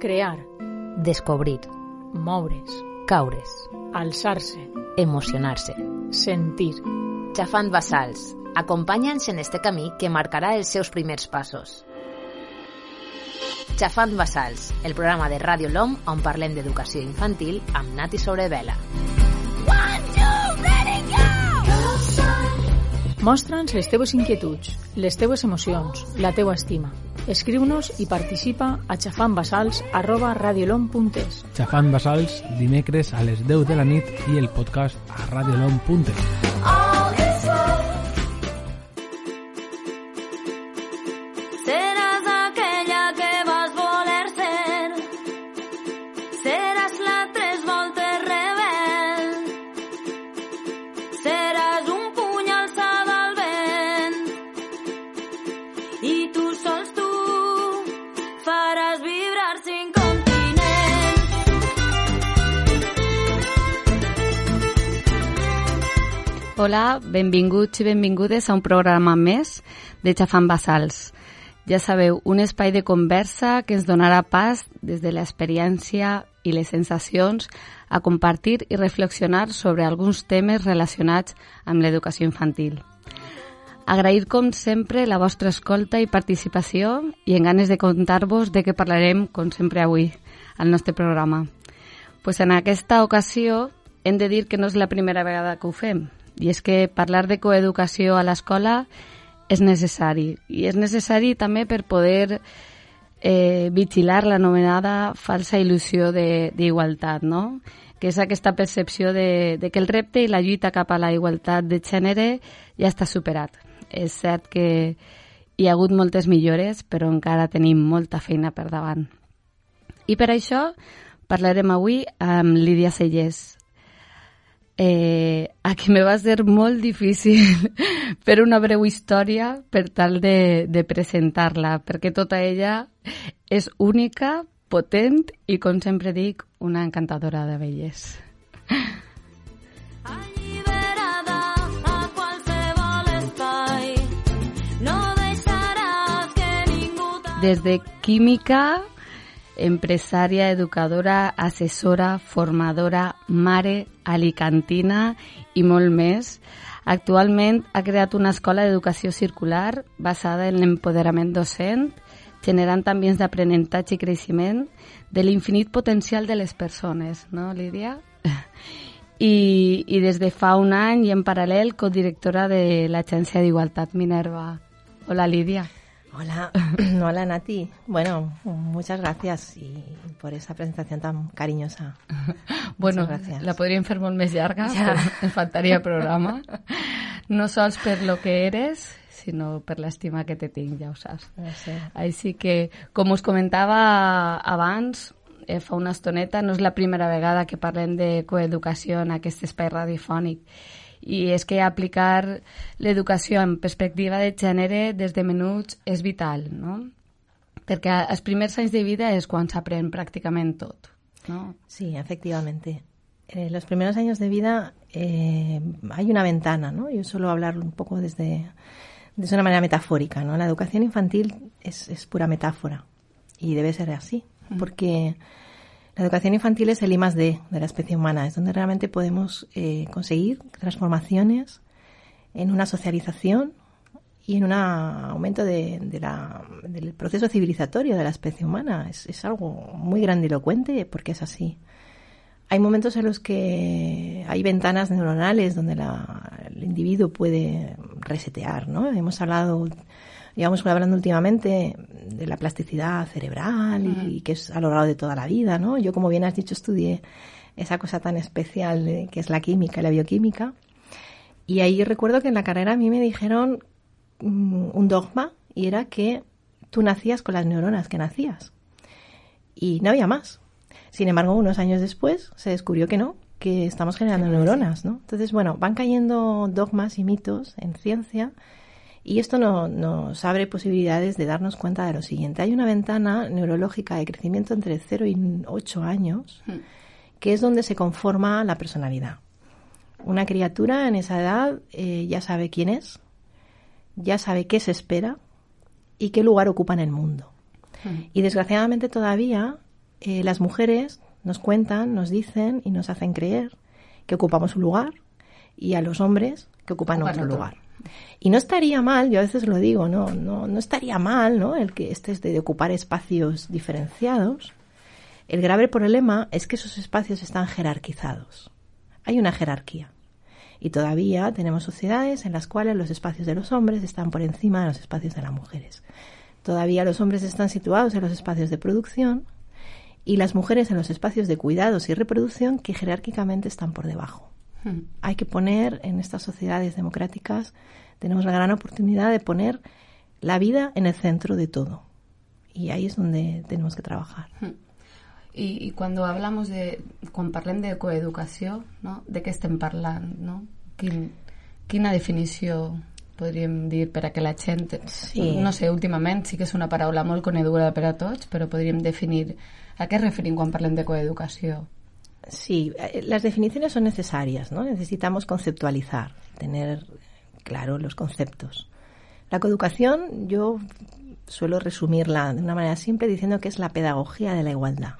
crear, descobrir, moure's, caures, alçar-se, emocionar-se. sentir. Xafant Basals. Acompanya'ns en este camí que marcarà els seus primers passos. Xafant Basals, el programa de Ràdio LOM on parlem d'educació infantil amb Nati Sobrevela. Mostra'ns les teues inquietuds, les teues emocions, la teua estima. Escriu-nos i participa a xafantbasals arroba radiolom.es. Xafant Basals, dimecres a les 10 de la nit i el podcast a radiolom.es. Hola, benvinguts i benvingudes a un programa més de Xafant Basals. Ja sabeu, un espai de conversa que ens donarà pas des de l'experiència i les sensacions a compartir i reflexionar sobre alguns temes relacionats amb l'educació infantil. Agrair, com sempre, la vostra escolta i participació i en ganes de contar-vos de què parlarem, com sempre avui, al nostre programa. Pues en aquesta ocasió hem de dir que no és la primera vegada que ho fem, i és que parlar de coeducació a l'escola és necessari. I és necessari també per poder eh, vigilar l'anomenada falsa il·lusió d'igualtat, no? que és aquesta percepció de, de que el repte i la lluita cap a la igualtat de gènere ja està superat. És cert que hi ha hagut moltes millores, però encara tenim molta feina per davant. I per això parlarem avui amb Lídia Sellers, eh, a qui me va ser molt difícil fer una breu història per tal de, de presentar-la, perquè tota ella és única, potent i, com sempre dic, una encantadora de que t'a- Des de química, empresària, educadora, assessora, formadora, mare, alicantina i molt més, actualment ha creat una escola d'educació circular basada en l'empoderament docent, generant ambients d'aprenentatge i creixement de l'infinit potencial de les persones, no, Lídia? I, I des de fa un any i en paral·lel codirectora de l'Agència d'Igualtat Minerva. Hola, Lídia. Hola, hola Nati. Bueno, muchas gracias y por esa presentación tan cariñosa. Bueno, gracias. la podríem fer molt més llarga, Ja. ens faltaria programa. No sols per lo que eres, sinó per l'estima que te tinc, ja ho saps. No sé. Així que, com us comentava abans, eh, fa una estoneta, no és la primera vegada que parlem de coeducació en aquest espai radiofònic. I és que aplicar l'educació en perspectiva de gènere des de menuts és vital, no? Perquè els primers anys de vida és quan s'aprèn pràcticament tot, no? Sí, efectivamente. En los primeros años de vida eh, hay una ventana, ¿no? Yo suelo hablar un poco desde, desde una manera metafórica, ¿no? La educación infantil es, es pura metáfora y debe ser así, porque la educación infantil es el I más D de la especie humana, es donde realmente podemos eh, conseguir transformaciones en una socialización y en un aumento de, de la- del proceso civilizatorio de la especie humana. Es, es algo muy grandilocuente porque es así. Hay momentos en los que hay ventanas neuronales donde la- el individuo puede resetear, ¿no? Hemos hablado, llevamos hablando últimamente de la plasticidad cerebral y, que es a lo largo de toda la vida, ¿no? Yo, como bien has dicho, estudié esa cosa tan especial eh, que es la química y la bioquímica. Y ahí recuerdo que en la carrera a mí me dijeron mm, un dogma y era que tú nacías con las neuronas que nacías. Y no había más. Sin embargo, unos años después se descubrió que no, que estamos generando neuronas, ¿no? Entonces, bueno, van cayendo dogmas y mitos en ciencia y esto no- nos abre posibilidades de darnos cuenta de lo siguiente. Hay una ventana neurológica de crecimiento entre 0 y 8 años que es donde se conforma la personalidad. Una criatura en esa edad eh, ya sabe quién es, ya sabe qué se espera y qué lugar ocupa en el mundo. Y desgraciadamente todavía eh, las mujeres nos cuentan, nos dicen y nos hacen creer que ocupamos un lugar y a los hombres que ocupan otro otro. lugar. Y no estaría mal, yo a veces lo digo, no, no, no estaría mal, ¿no? El que estés de ocupar espacios diferenciados. El grave problema es que esos espacios están jerarquizados. Hay una jerarquía. Y todavía tenemos sociedades en las cuales los espacios de los hombres están por encima de los espacios de las mujeres. Todavía los hombres están situados en los espacios de producción y las mujeres en los espacios de cuidados y reproducción que jerárquicamente están por debajo. Hay que poner en estas sociedades democráticas, tenemos la gran oportunidad de poner la vida en el centro de todo. Y ahí es donde tenemos que trabajar. I, I quan hablamos de... Quan parlem de coeducació, no? de què estem parlant? No? Quin, quina definició podríem dir per a que la gent... Sí. No sé, últimament sí que és una paraula molt coneguda per a tots, però podríem definir... A què referim quan parlem de coeducació? Sí, eh, las definiciones son necesarias, ¿no? Necesitamos conceptualizar, tener claro los conceptos. La coeducación, yo suelo resumirla de una manera simple diciendo que es la pedagogía de la igualdad.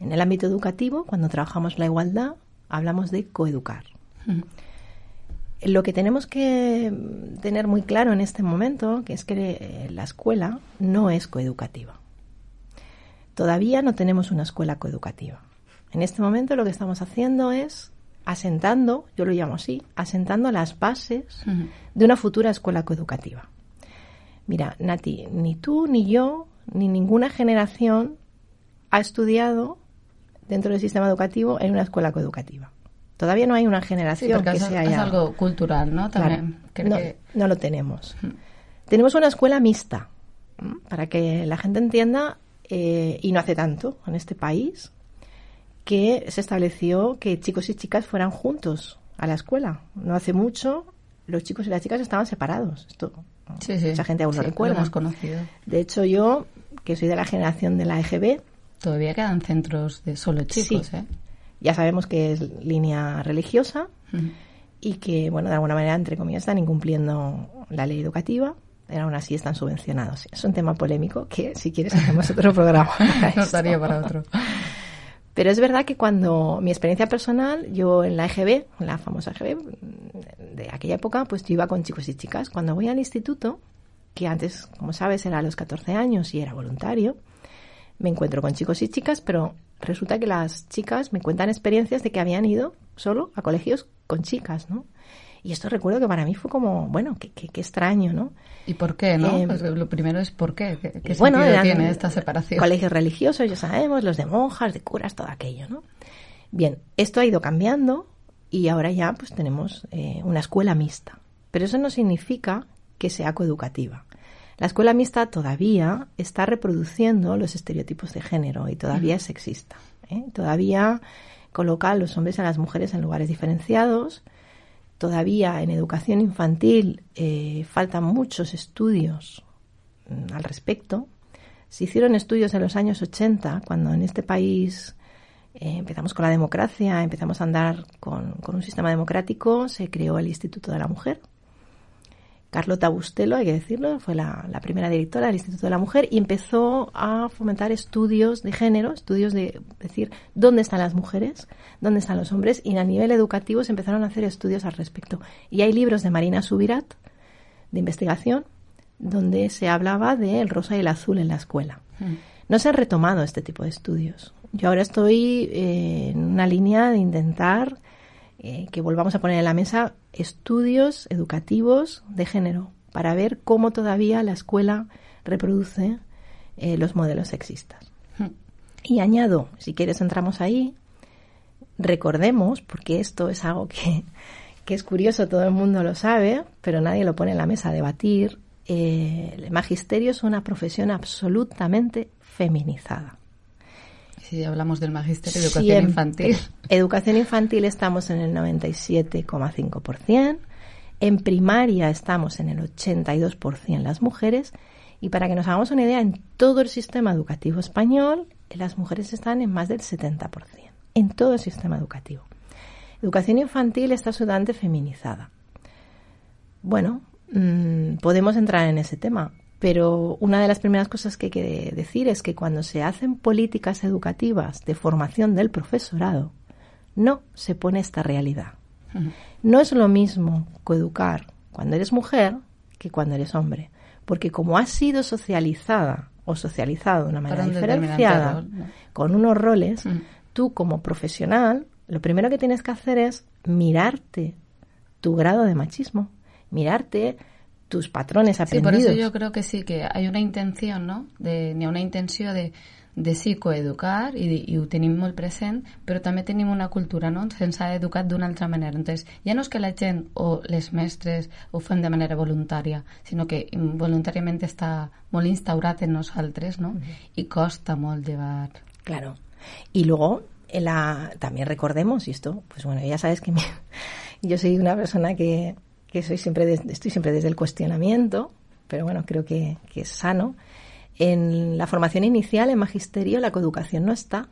En el ámbito educativo, cuando trabajamos la igualdad, hablamos de coeducar. Lo que tenemos que tener muy claro en este momento, que es que eh, la escuela no es coeducativa. Todavía no tenemos una escuela coeducativa. En este momento lo que estamos haciendo es asentando, yo lo llamo así, asentando las bases de una futura escuela coeducativa. Mira, Nati, ni tú, ni yo, ni ninguna generación ha estudiado dentro del sistema educativo en una escuela coeducativa. Todavía no hay una generación que és, se és haya... algo cultural, no? Claro. Crec no, que... no lo tenemos. Tenemos una escuela mixta, para que la gente entienda, eh, y no hace tanto en este país, que se estableció que chicos y chicas fueran juntos a la escuela. No hace mucho los chicos y las chicas estaban separados. Esto Sí, sí. mucha gente aún sí, lo recuerda. hemos conocido. De hecho, yo, que soy de la generación de la EGB, Todavía quedan centros de solo chicos. ¿eh? ya sabemos que es línea religiosa y que, bueno, de alguna manera, entre comillas, están incumpliendo la ley educativa. Pero aún así están subvencionados. Es un tema polémico que, si quieres, hacemos otro programa. para otro. Pero es verdad que cuando mi experiencia personal, yo en la EGB, la famosa EGB de aquella época, pues yo iba con chicos y chicas. Cuando voy al instituto, que antes, como sabes, era a los 14 años y era voluntario, me encuentro con chicos y chicas, pero resulta que las chicas me cuentan experiencias de que habían ido solo a colegios con chicas, ¿no? Y esto recuerdo que para mí fue como, bueno, qué, qué, qué extraño, ¿no? ¿Y por qué, no? Eh, Pues lo primero es por qué. ¿Qué, qué bueno, sentido tiene esta separación? Colegios religiosos, ya sabemos, los de monjas, de curas, todo aquello, ¿no? Bien, esto ha ido cambiando y ahora ya pues tenemos eh, una escuela mixta. Pero eso no significa que sea coeducativa. La escuela mixta todavía está reproduciendo los estereotipos de género y todavía es sexista. ¿eh? Todavía coloca a los hombres y a las mujeres en lugares diferenciados. Todavía en educación infantil eh, faltan muchos estudios mm, al respecto. Se hicieron estudios en los años 80, cuando en este país eh, empezamos con la democracia, empezamos a andar con, con un sistema democrático, se creó el Instituto de la Mujer. Carlota Bustelo, hay que decirlo, fue la, la primera directora del Instituto de la Mujer y empezó a fomentar estudios de género, estudios de decir dónde están las mujeres, dónde están los hombres y a nivel educativo se empezaron a hacer estudios al respecto. Y hay libros de Marina Subirat de investigación donde se hablaba del rosa y el azul en la escuela. No se han retomado este tipo de estudios. Yo ahora estoy eh, en una línea de intentar eh, que volvamos a poner en la mesa estudios educativos de género para ver cómo todavía la escuela reproduce eh, los modelos sexistas. Y añado, si quieres entramos ahí, recordemos, porque esto es algo que, que es curioso, todo el mundo lo sabe, pero nadie lo pone en la mesa a debatir, eh, el magisterio es una profesión absolutamente feminizada. Si hablamos del magisterio de educación Siempre. infantil. Educación infantil estamos en el 97,5%, en primaria estamos en el 82% las mujeres y para que nos hagamos una idea, en todo el sistema educativo español las mujeres están en más del 70%, en todo el sistema educativo. Educación infantil está absolutamente feminizada. Bueno, mm, podemos entrar en ese tema. Pero una de las primeras cosas que hay que decir es que cuando se hacen políticas educativas de formación del profesorado, no se pone esta realidad. No es lo mismo coeducar cuando eres mujer que cuando eres hombre, porque como has sido socializada o socializado de una manera un diferenciada, rol, ¿no? con unos roles, tú como profesional, lo primero que tienes que hacer es mirarte tu grado de machismo, mirarte tus patrones Sí, aprendidos. por eso yo creo que sí, que hay una intención, no? De, ha una intenció de, de sí coeducar i, i ho tenim molt present, però també tenim una cultura, no? Se'ns ha educat d'una altra manera. Entonces, ja no és que la gent o les mestres ho fem de manera voluntària, sinó que voluntàriament està molt instaurat en nosaltres, no? I costa molt llevar... Claro. Y luego, la, también recordemos, y esto, pues bueno, ya sabes que yo soy una persona que, que soy siempre des- estoy siempre desde el cuestionamiento, pero bueno, creo que, que es sano. En la formación inicial, en magisterio, la coeducación no está.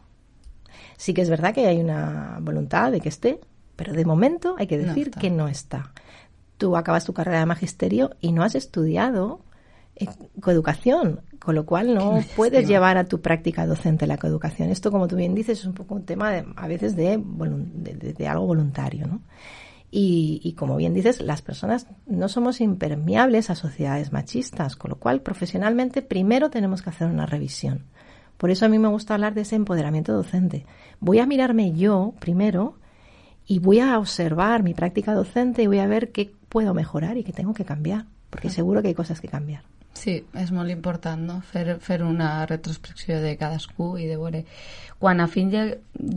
Sí que es verdad que hay una voluntad de que esté, pero de momento hay que decir que no está. Tú acabas tu carrera de magisterio y no has estudiado eh, coeducación, con lo cual no puedes llevar a tu práctica docente la coeducación. Esto, como tú bien dices, es un poco un tema de- a veces de, de- de- de algo voluntario, ¿no? Y, y como bien dices, las personas no somos impermeables a sociedades machistas, con lo cual profesionalmente primero tenemos que hacer una revisión. Por eso a mí me gusta hablar de ese empoderamiento docente. Voy a mirarme yo primero y voy a observar mi práctica docente y voy a ver qué puedo mejorar y qué tengo que cambiar, porque seguro que hay cosas que cambiar. Sí, és molt important, no? Fer, fer una retrospecció de cadascú i de veure... Quan a fin de...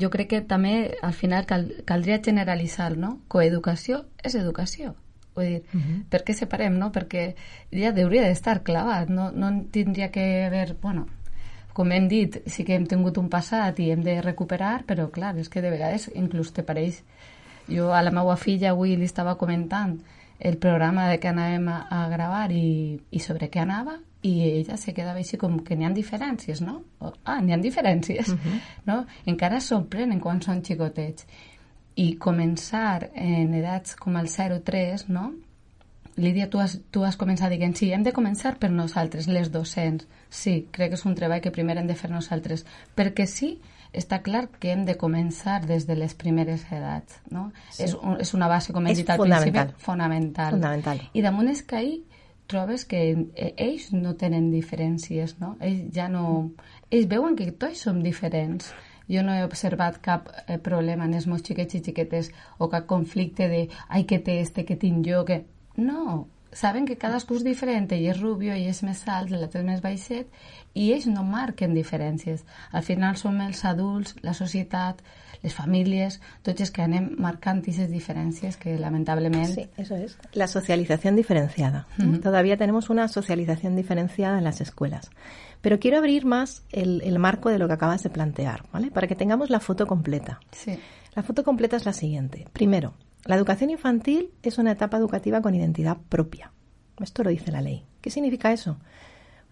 Jo crec que també al final cal, caldria generalitzar, no? Coeducació és educació. Vull dir, per què separem, no? Perquè ja hauria d'estar clavat, no, no tindria que haver... Bueno, com hem dit, sí que hem tingut un passat i hem de recuperar, però clar, és que de vegades inclús te pareix... Jo a la meva filla avui li estava comentant el programa de que anàvem a, a gravar i, i sobre què anava i ella se quedava així com que n'hi ha diferències, no? O, ah, n'hi ha diferències, no? Encara sorprenen quan són xicotets. I començar en edats com el 0-3, no? Lídia, tu has, tu has començat dient, sí, hem de començar per nosaltres, les docents. Sí, crec que és un treball que primer hem de fer nosaltres, perquè sí, està clar que hem de començar des de les primeres edats, no? Sí. És, un, és una base, com És dit al fonamental. principi, fonamental. Fonamental. I damunt és que ahí trobes que eh, ells no tenen diferències, no? Ells ja no... Ells veuen que tots som diferents. Jo no he observat cap eh, problema en els meus xiquets i xiquetes o cap conflicte de ai, que té este, que tinc jo, que... No, saben que cadascú és diferent, ell és rubio, ell és més alt, l'altre és més baixet, i ells no marquen diferències. Al final som els adults, la societat, les famílies, tots els que anem marcant aquestes diferències que lamentablement... Sí, eso es. La socialización diferenciada. Todavía tenemos una socialización diferenciada en las escuelas. Pero quiero abrir más el, el marco de lo que acabas de plantear, ¿vale? Para que tengamos la foto completa. Sí. La foto completa es la siguiente. Primero, la educación infantil es una etapa educativa con identidad propia. Esto lo dice la ley. ¿Qué significa eso?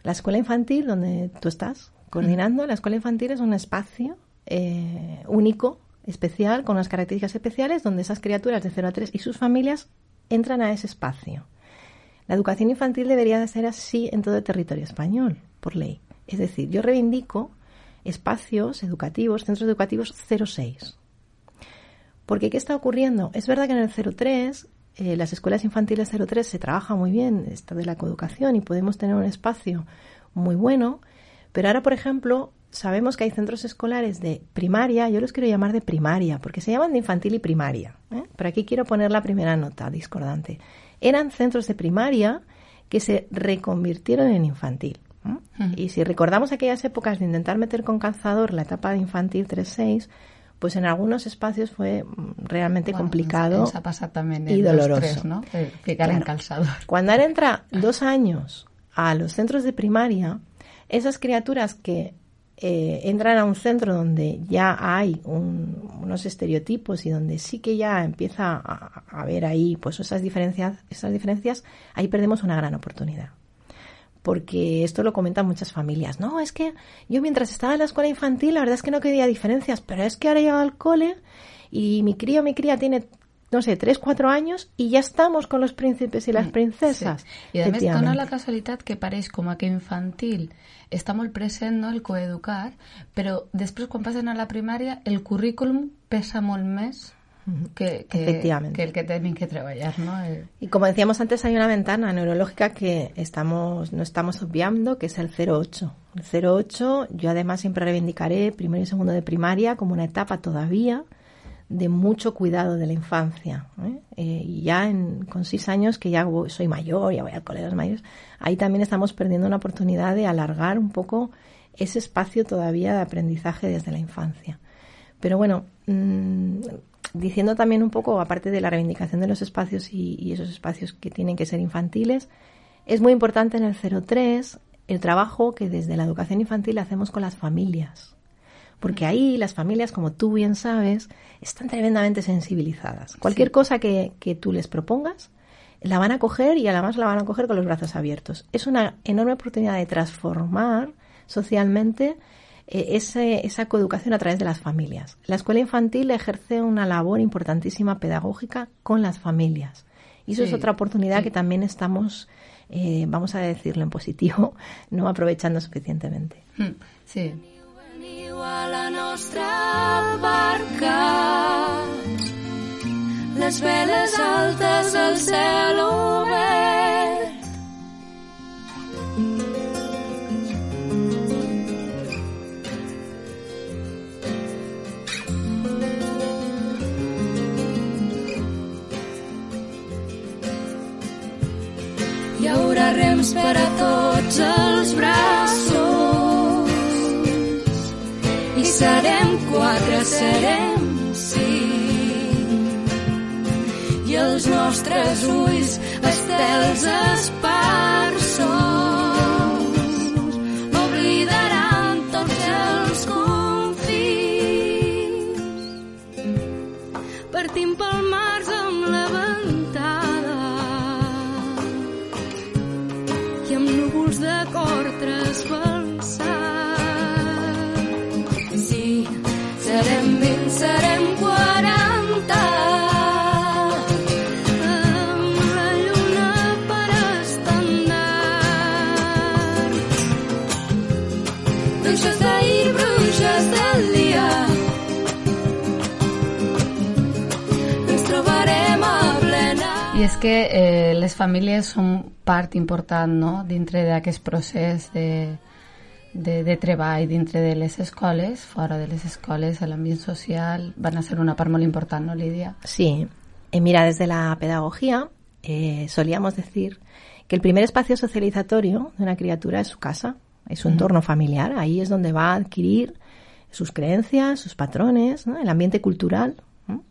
La escuela infantil, donde tú estás coordinando, la escuela infantil es un espacio eh, único, especial, con unas características especiales, donde esas criaturas de 0 a 3 y sus familias entran a ese espacio. La educación infantil debería de ser así en todo el territorio español, por ley. Es decir, yo reivindico espacios educativos, centros educativos 06. Porque ¿qué está ocurriendo? Es verdad que en el 03, eh, las escuelas infantiles 03 se trabaja muy bien esto de la coeducación y podemos tener un espacio muy bueno, pero ahora, por ejemplo, sabemos que hay centros escolares de primaria, yo los quiero llamar de primaria, porque se llaman de infantil y primaria. ¿eh? Pero aquí quiero poner la primera nota discordante. Eran centros de primaria que se reconvirtieron en infantil. ¿eh? Y si recordamos aquellas épocas de intentar meter con calzador la etapa de infantil 3-6, pues en algunos espacios fue mm, realmente Bueno, complicado en y doloroso. 2-3, no? En Claro. Cuando ahora entra dos años a los centros de primaria, esas criaturas que eh, entran a un centro donde ya hay un- unos estereotipos y donde sí que ya empieza a, a haber ahí pues esas diferencias, esas diferencias, ahí perdemos una gran oportunidad. Porque esto lo comentan muchas familias. No, es que yo mientras estaba en la escuela infantil, la verdad es que no quería diferencias, pero es que ahora he llegado al cole y mi crío, mi cría tiene no sé, tres, cuatro años y ya estamos con los príncipes y las Mm, princesas. Sí. I a més dona la casualitat que pareix com a que infantil està molt present, no?, el coeducar, però després quan passen a la primària el currículum pesa molt més que, que, Efectivamente. que el que tenen que treballar, no? El, Y como decíamos antes, hay una ventana neurológica que estamos, no estamos obviando, que es el 08. El 08, yo además siempre reivindicaré primero y segundo de primaria como una etapa todavía de mucho cuidado de la infancia. ¿eh? Eh, y ya en- con seis años, que ya voy- soy mayor, ya voy al colegio de los mayores, ahí también estamos perdiendo una oportunidad de alargar un poco ese espacio todavía de aprendizaje desde la infancia. Pero bueno, mm, diciendo también un poco, aparte de la reivindicación de los espacios y, y esos espacios que tienen que ser infantiles, es muy importante en el 03 el trabajo que desde la educación infantil hacemos con las familias. Porque ahí las familias, como tú bien sabes, están tremendamente sensibilizadas. Cualquier cosa que, que tú les propongas, la van a coger y además la van a coger con los brazos abiertos. Es una enorme oportunidad de transformar socialmente eh, ese- esa coeducación a través de las familias. La escuela infantil ejerce una labor importantísima pedagógica con las familias. Y eso Sí, es otra oportunidad que también estamos, eh, vamos a decirlo en positivo, no aprovechando suficientemente. mm, sí. Veniu a la nostra barca les veles altes al cel obert rems per a tots els braços i serem quatre, serem cinc. I els nostres ulls estels esparsos oblidaran tots els confins. Partim pel març és que eh, les famílies són part important no? dintre d'aquest procés de, de, de treball dintre de les escoles, fora de les escoles, a l'ambient social, van a ser una part molt important, no, Lídia? Sí, Eh, mira, desde la pedagogía eh, solíamos decir que el primer espacio socializatorio de una criatura es su casa, es su entorno familiar. Ahí es donde va a adquirir sus creencias, sus patrones, ¿no? el ambiente cultural ¿no?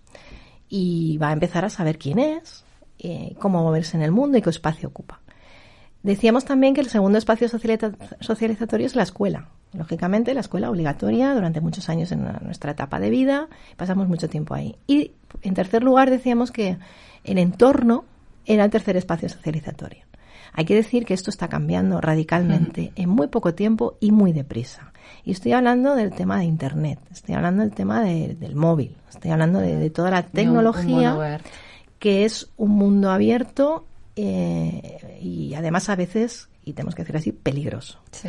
y va a empezar a saber quién es, eh, cómo moverse en el mundo y qué espacio ocupa. Decíamos también que el segundo espacio socializa- socializatorio es la escuela. Lógicamente, la escuela obligatoria durante muchos años en nuestra etapa de vida, pasamos mucho tiempo ahí. Y en tercer lugar decíamos que el entorno era el tercer espacio socializatorio. Hay que decir que esto está cambiando radicalmente en muy poco tiempo y muy deprisa. Y estoy hablando del tema de Internet, estoy hablando del tema de- del móvil, estoy hablando de, de toda la Un- un tecnología. Que es un mundo abierto eh, y además a veces, y tenemos que decir así, peligroso. Sí.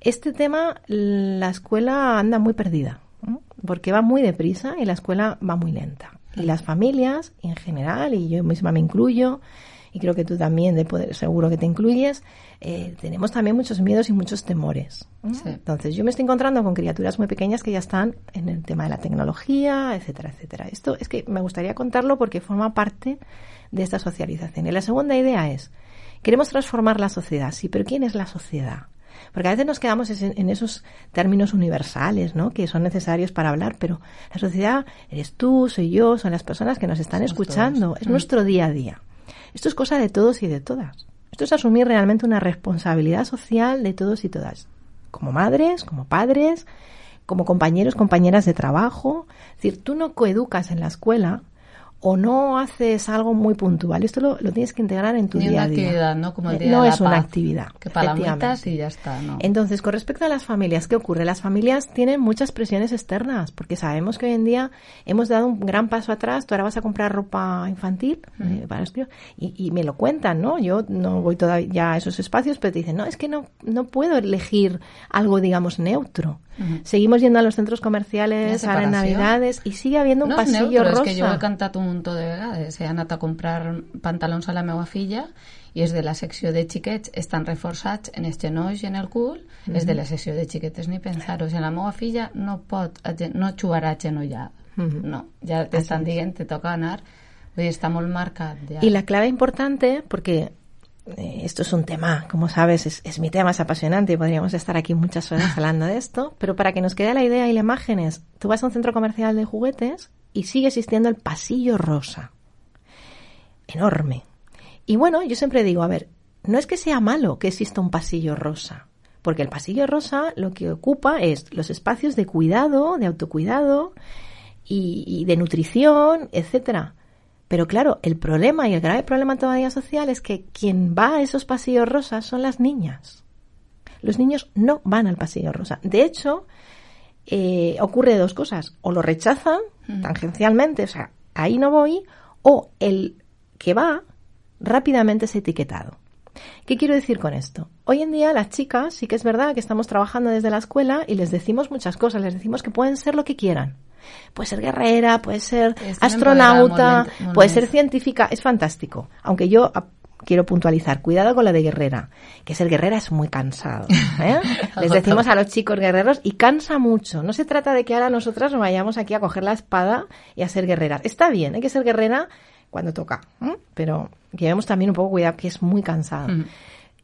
Este tema, la escuela anda muy perdida, ¿no? porque va muy deprisa y la escuela va muy lenta. Y las familias, en general, y yo misma me incluyo, y creo que tú también, de poder, seguro que te incluyes, eh, tenemos también muchos miedos y muchos temores. Entonces, yo me estoy encontrando con criaturas muy pequeñas que ya están en el tema de la tecnología, etcétera, etcétera. Esto es que me gustaría contarlo porque forma parte de esta socialización. Y la segunda idea es, queremos transformar la sociedad, sí, pero ¿quién es la sociedad? Porque a veces nos quedamos en esos términos universales, ¿no? Que son necesarios para hablar, pero la sociedad eres tú, soy yo, son las personas que nos están Somos escuchando, todos. es Mm. nuestro día a día. Esto es cosa de todos y de todas. Esto es asumir realmente una responsabilidad social de todos y todas, como madres, como padres, como compañeros, compañeras de trabajo. Es decir, tú no coeducas en la escuela o no haces algo muy puntual. Esto lo, lo tienes que integrar en tu Ni día una a día. actividad, ¿no? Como el Eh, día no de la es una actividad. Que efectivamente. y ya está, ¿no? Entonces, con respecto a las familias, ¿qué ocurre? Las familias tienen muchas presiones externas, porque sabemos que hoy en día hemos dado un gran paso atrás. Tú ahora vas a comprar ropa infantil eh, para los críos, y, y me lo cuentan, ¿no? Yo no voy todavía a esos espacios, pero te dicen, no, es que no, no puedo elegir algo, digamos, neutro. Seguimos yendo a los centros comerciales ahora en. Navidades y sigue habiendo un no pasillo neutro, rosa. és que ho he cantat un muntó de vegades. He anat a comprar pantalons a la meva filla i és de la secció de xiquets estan reforçats en els genolls i en el cul, és de la secció de xiquetes ni pensar-ho. O sigui, la meva filla no pot, no jugarà agenollada. No, ja t'estan dient, te toca anar. Vull dir, està molt marcat. Ja. Y la clave importante, porque esto es un tema, como sabes, es, es mi tema, es apasionante y podríamos estar aquí muchas horas hablando de esto, pero para que nos quede la idea y la imagen es, tú vas a un centro comercial de juguetes y sigue existiendo el pasillo rosa. Enorme. Y bueno, yo siempre digo, a ver, no es que sea malo que exista un pasillo rosa, porque el pasillo rosa lo que ocupa es los espacios de cuidado, de autocuidado y, y de nutrición, etcétera. Pero claro, el problema y el grave problema todavía social es que quien va a esos pasillos rosas son las niñas. Los niños no van al pasillo rosa. De hecho, eh, ocurre dos cosas. O lo rechazan tangencialmente, o sea, ahí no voy, o el que va rápidamente es etiquetado. ¿Qué quiero decir con esto? Hoy en día las chicas sí que es verdad que estamos trabajando desde la escuela y les decimos muchas cosas, les decimos que pueden ser lo que quieran. Puede ser guerrera, puede ser astronauta, puede ser científica, es fantástico. Aunque yo quiero puntualizar, cuidado con la de guerrera, que ser guerrera es muy cansado. ¿eh? Les decimos a los chicos guerreros y cansa mucho. No se trata de que ahora nosotras nos vayamos aquí a coger la espada y a ser guerreras. Está bien, hay que ser guerrera cuando toca, ¿eh? pero llevemos también un poco cuidado que es muy cansado.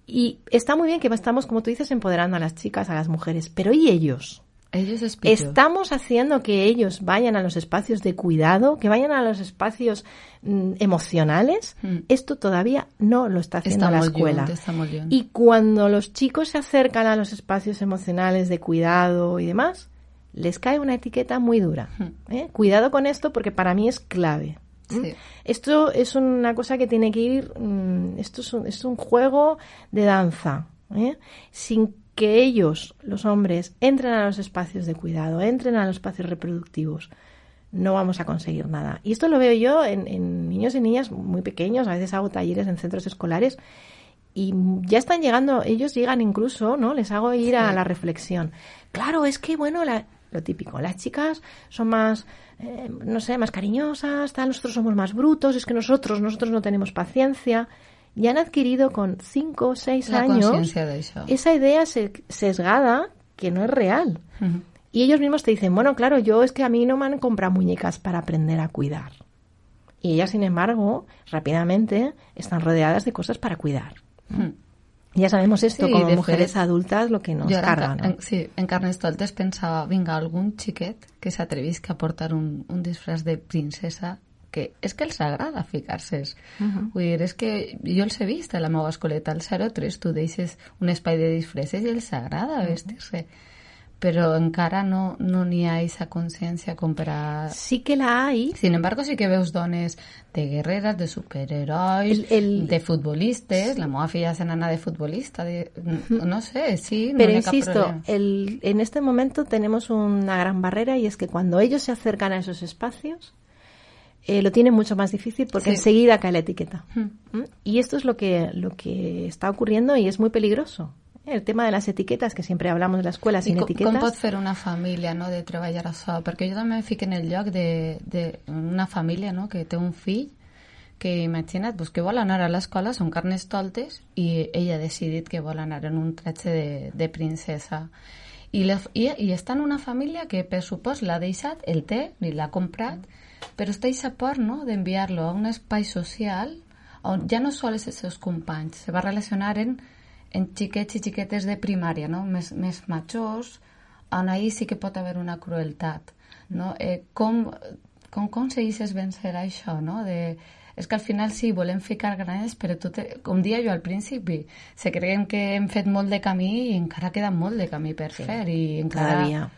Y está muy bien que estamos, como tú dices, empoderando a las chicas, a las mujeres, pero ¿y ellos? Ellos. Estamos haciendo que ellos vayan a los espacios de cuidado, que vayan a los espacios mm, emocionales. Mm. Esto todavía no lo está haciendo la escuela. Y cuando los chicos se acercan a los espacios emocionales de cuidado y demás, les cae una etiqueta muy dura. ¿eh? Cuidado con esto porque para mí es clave. ¿eh? Sí. Esto es una cosa que tiene que ir, mm, esto es un, es un juego de danza, ¿eh? sin que ellos, los hombres, entren a los espacios de cuidado, entren a los espacios reproductivos, no vamos a conseguir nada. Y esto lo veo yo en, en niños y niñas muy pequeños, a veces hago talleres en centros escolares y ya están llegando, ellos llegan incluso, ¿no? Les hago ir a la reflexión. Claro, es que, bueno, la- lo típico, las chicas son más, eh, no sé, más cariñosas, tal, nosotros somos más brutos, es que nosotros, nosotros no tenemos paciencia. Y han adquirido con cinco o seis La años consciència d'això. esa idea se- sesgada que no es real. Mhm. Y ellos mismos te dicen, bueno, claro, yo es que a mí no me han comprado muñecas para aprender a cuidar. Y ellas, sin embargo, rápidamente están rodeadas de cosas para cuidar. Mhm. Ya sabemos esto Sí, como mujeres fet, adultas lo que nos Jo carga, en, ¿no? en, sí, en Carnestoltes pensava, vinga, algun xiquet que s'atrevisca a portar un, un disfraç de princesa que és que els agrada ficar-se. Vull dir, és que jo els he vist a la meva escoleta, al 03, tu deixes un espai de disfresses i els agrada vestir-se. Però encara no no n'hi ha aquesta consciència com per a... Sí que la hay, Sin embargo, sí que veus dones de guerreres, de superherois, El- el- de futbolistes. La meva filla se de futbolista. De, no sé, sí, pero no insisto, el, en este momento tenemos una gran barrera y es que cuando ellos se acercan a esos espacios, eh, lo tienen mucho más difícil porque Sí. enseguida cae la etiqueta. Hmm. ¿Mm? Y esto es lo que, lo que está ocurriendo y es muy peligroso. El tema de las etiquetas, que siempre hablamos de la escuela I sin com, etiquetas. com pot fer una família no, de treballar això? Perquè jo també em fico en el lloc de, de una família no, que té un fill que imagina't pues, que vol anar a l'escola, són carnestoltes i ella ha decidit que vol anar en un tratge de, de princesa I, la, i, i està en una família que per supost l'ha deixat, el té, ni l'ha comprat però està aquesta por no, d'enviar-lo a un espai social on ja no sols els seus companys, se va relacionar en, en xiquets i xiquetes de primària, no? més, més majors, on ahir sí que pot haver una crueltat. No? Eh, com, com aconsegueixes vencer això? No? De, és que al final sí, volem ficar granes, però tot, com dia jo al principi, se creiem que hem fet molt de camí i encara queda molt de camí per fer. I encara... Todavía.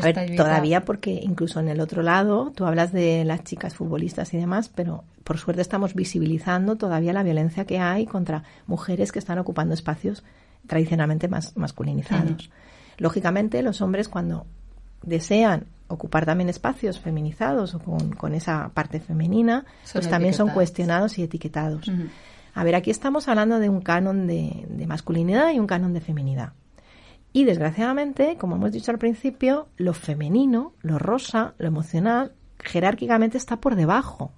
A ver, todavía porque incluso en el otro lado, tú hablas de las chicas futbolistas y demás, pero por suerte estamos visibilizando todavía la violencia que hay contra mujeres que están ocupando espacios tradicionalmente más masculinizados. Lógicamente, los hombres cuando desean ocupar también espacios feminizados o con, esa parte femenina, pues también son cuestionados y etiquetados. A ver, aquí estamos hablando de un canon de, masculinidad y un canon de feminidad. Y desgraciadamente, como hemos dicho al principio, lo femenino, lo rosa, lo emocional, jerárquicamente está por debajo.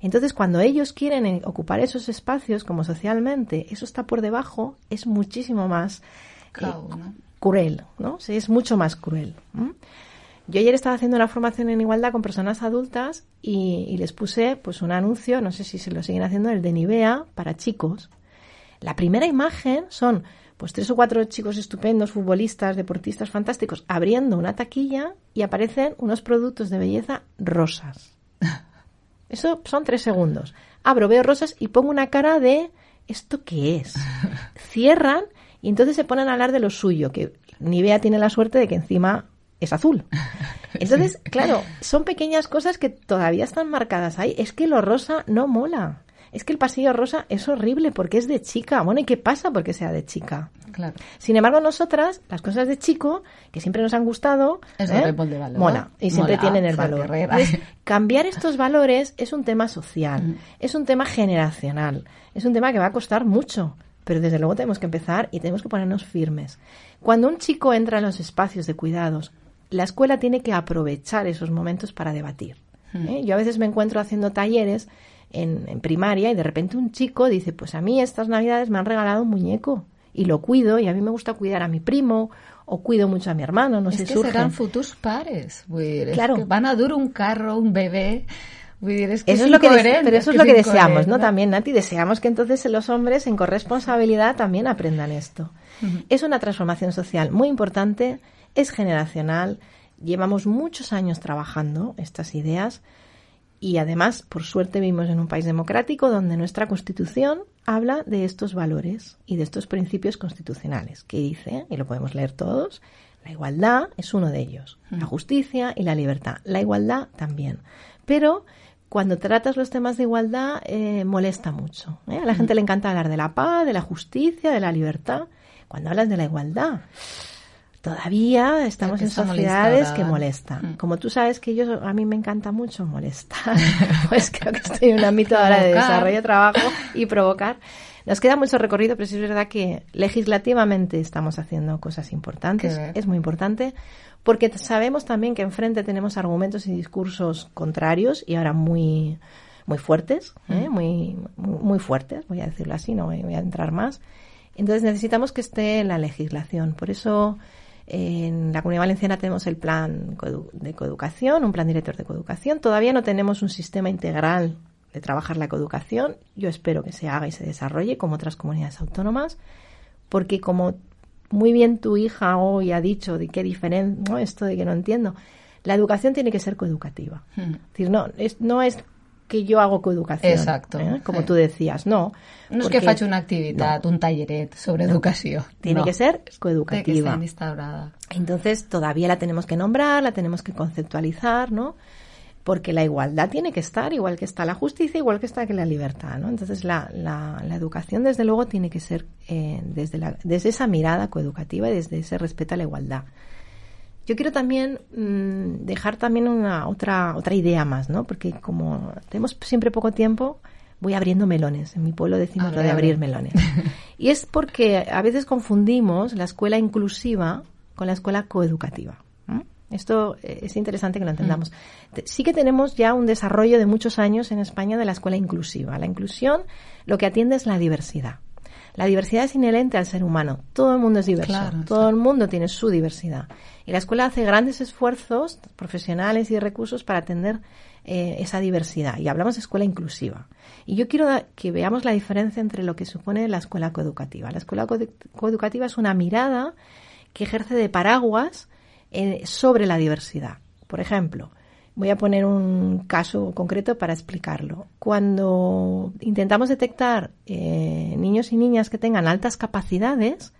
Entonces, cuando ellos quieren ocupar esos espacios, como socialmente, eso está por debajo, es muchísimo más eh, cruel, ¿no? es mucho más cruel. Yo ayer estaba haciendo una formación en igualdad con personas adultas y, les puse pues un anuncio, no sé si se lo siguen haciendo, el de Nivea para chicos. La primera imagen son pues tres o cuatro chicos estupendos, futbolistas, deportistas fantásticos, abriendo una taquilla y aparecen unos productos de belleza rosas. Eso son tres segundos. Abro, veo rosas y pongo una cara de ¿esto qué es? Cierran y entonces se ponen a hablar de lo suyo, que Nivea tiene la suerte de que encima es azul. Entonces, claro, son pequeñas cosas que todavía están marcadas ahí. Es que lo rosa no mola. Es que el pasillo rosa es horrible porque es de chica. Bueno, ¿y qué pasa porque sea de chica? Claro. Sin embargo, nosotras, las cosas de chico, que siempre nos han gustado, es ¿eh? de valor. mola y siempre tienen el valor. cambiar estos valores es un tema social, mm. es un tema generacional, es un tema que va a costar mucho, pero desde luego tenemos que empezar y tenemos que ponernos firmes. Cuando un chico entra en los espacios de cuidados, la escuela tiene que aprovechar esos momentos para debatir. Hmm. ¿eh? Yo a veces me encuentro haciendo talleres en, primaria y de repente un chico dice, pues a mí estas navidades me han regalado un muñeco y lo cuido y a mí me gusta cuidar a mi primo o cuido mucho a mi hermano, no es sé, que serán futuros pares, claro. van a durar un carro, un bebé, eso es lo que pero eso es, lo que deseamos, ¿no? También, Nati, deseamos que entonces los hombres en corresponsabilidad también aprendan esto. Es una transformación social muy importante es generacional, llevamos muchos años trabajando estas ideas y además, por suerte, vivimos en un país democrático donde nuestra Constitución habla de estos valores y de estos principios constitucionales, que dice, y lo podemos leer todos, la igualdad es uno de ellos, la justicia y la libertad, la igualdad también. Pero cuando tratas los temas de igualdad eh, molesta mucho. ¿eh? A la gente le encanta hablar de la paz, de la justicia, de la libertad. Cuando hablas de la igualdad, todavía estamos en sociedades que molestan. Mm. Como tú sabes que yo a mí me encanta mucho molestar, pues creo que estoy en un ámbito ahora de desarrollo, trabajo y provocar. Nos queda mucho recorrido, pero sí es verdad que legislativamente estamos haciendo cosas importantes. Es muy importante porque sabemos también que enfrente tenemos argumentos y discursos contrarios y ahora muy muy fuertes, ¿eh? Mm. muy, muy fuertes, voy a decirlo así, no voy a entrar más. Entonces necesitamos que esté en la legislación. Por eso en la Comunidad Valenciana tenemos el plan de coeducación, un plan director de coeducación. Todavía no tenemos un sistema integral de trabajar la coeducación. Yo espero que se haga y se desarrolle como otras comunidades autónomas, porque como muy bien tu hija hoy ha dicho de qué diferencia, ¿no? esto de que no entiendo, la educación tiene que ser coeducativa. Hmm. Es decir, no es, no es que yo hago coeducación. Exacto. ¿eh? Como tú decías, no. No es que faci una actividad, un talleret sobre educación. Tiene que ser coeducativa. Que instaurada. Entonces todavía la tenemos que nombrar, la tenemos que conceptualizar, ¿no? Porque la igualdad tiene que estar, igual que está la justicia, igual que está que la libertad, ¿no? Entonces la, la, la educación, desde luego, tiene que ser eh, desde, la, desde esa mirada coeducativa y desde ese respeto a la igualdad. Yo quiero también mm, dejar también una otra otra idea más, ¿no? Porque como tenemos siempre poco tiempo, voy abriendo melones. En mi pueblo decimos lo de abrir melones. y es porque a veces confundimos la escuela inclusiva con la escuela coeducativa. Esto eh, es interesante que lo entendamos. Mm. Sí que tenemos ya un desarrollo de muchos años en España de la escuela inclusiva. La inclusión lo que atiende es la diversidad. La diversidad es inherente al ser humano. Todo el mundo es diverso. todo el mundo tiene su diversidad. Y la escuela hace grandes esfuerzos profesionales y de recursos para atender eh, esa diversidad. Y hablamos de escuela inclusiva. Y yo quiero que veamos la diferencia entre lo que supone la escuela coeducativa. La escuela coeducativa es una mirada que ejerce de paraguas eh, sobre la diversidad. Por ejemplo, Voy a poner un caso concreto para explicarlo. Cuando intentamos detectar eh, niños y niñas que tengan altas capacidades,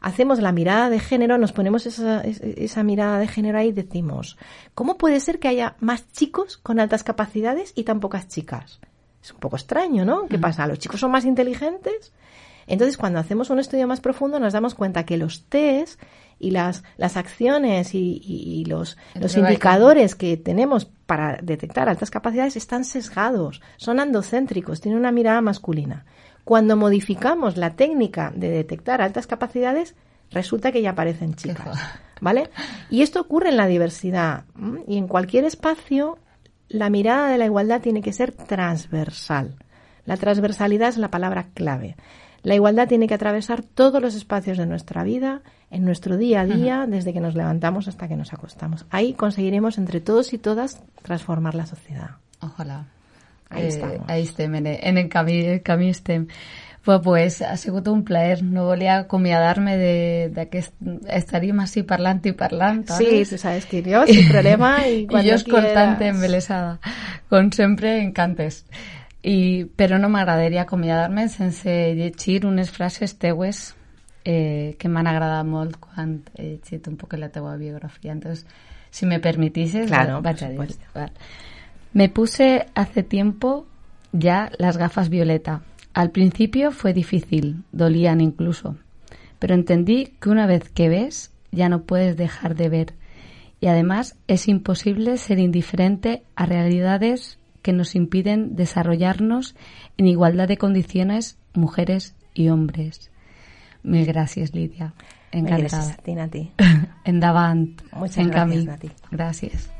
hacemos la mirada de género, nos ponemos esa, esa mirada de género ahí y decimos, ¿cómo puede ser que haya más chicos con altas capacidades y tan pocas chicas? Es un poco extraño, ¿no? ¿Qué pasa? ¿Los chicos son más inteligentes? Entonces, cuando hacemos un estudio más profundo, nos damos cuenta que los test y las, las acciones y, los, los indicadores que tenemos para detectar altas capacidades están sesgados, son andocéntricos, tienen una mirada masculina. Cuando modificamos la técnica de detectar altas capacidades, resulta que ya aparecen chicas. ¿Vale? Y esto ocurre en la diversidad. Y en cualquier espacio, la mirada de la igualdad tiene que ser transversal. La transversalidad es la palabra clave. La igualdad tiene que atravesar todos los espacios de nuestra vida, en nuestro día a día, desde que nos levantamos hasta que nos acostamos. Ahí conseguiremos entre todos y todas transformar la sociedad. Ojalá. Ahí, eh, ahí estem, en, en el camí, camí estem. Pues, pues ha sigut un plaer. No volia acomiadar-me d'aquest... Estaríem així parlant i parlant. Sí, tu sabes que jo, sin problema. I, I jo escoltant embelesada. Com sempre, encantes. I, però no m'agradaria acomiadar-me sense llegir unes frases teues eh, que m'han agradat molt quan he llegit un poc la teua biografia. Entonces, si me permitixes, claro, vaig a dir. Vale. Me puse hace tiempo ya las gafas violeta. Al principio fue difícil, dolían incluso, pero entendí que una vez que ves ya no puedes dejar de ver y además es imposible ser indiferente a realidades que nos impiden desarrollarnos en igualdad de condiciones mujeres y hombres. Mil gracias, Lidia. Encantada. Gràcies a ti, Endavant. Muchas en gracias, Nati. Gracias.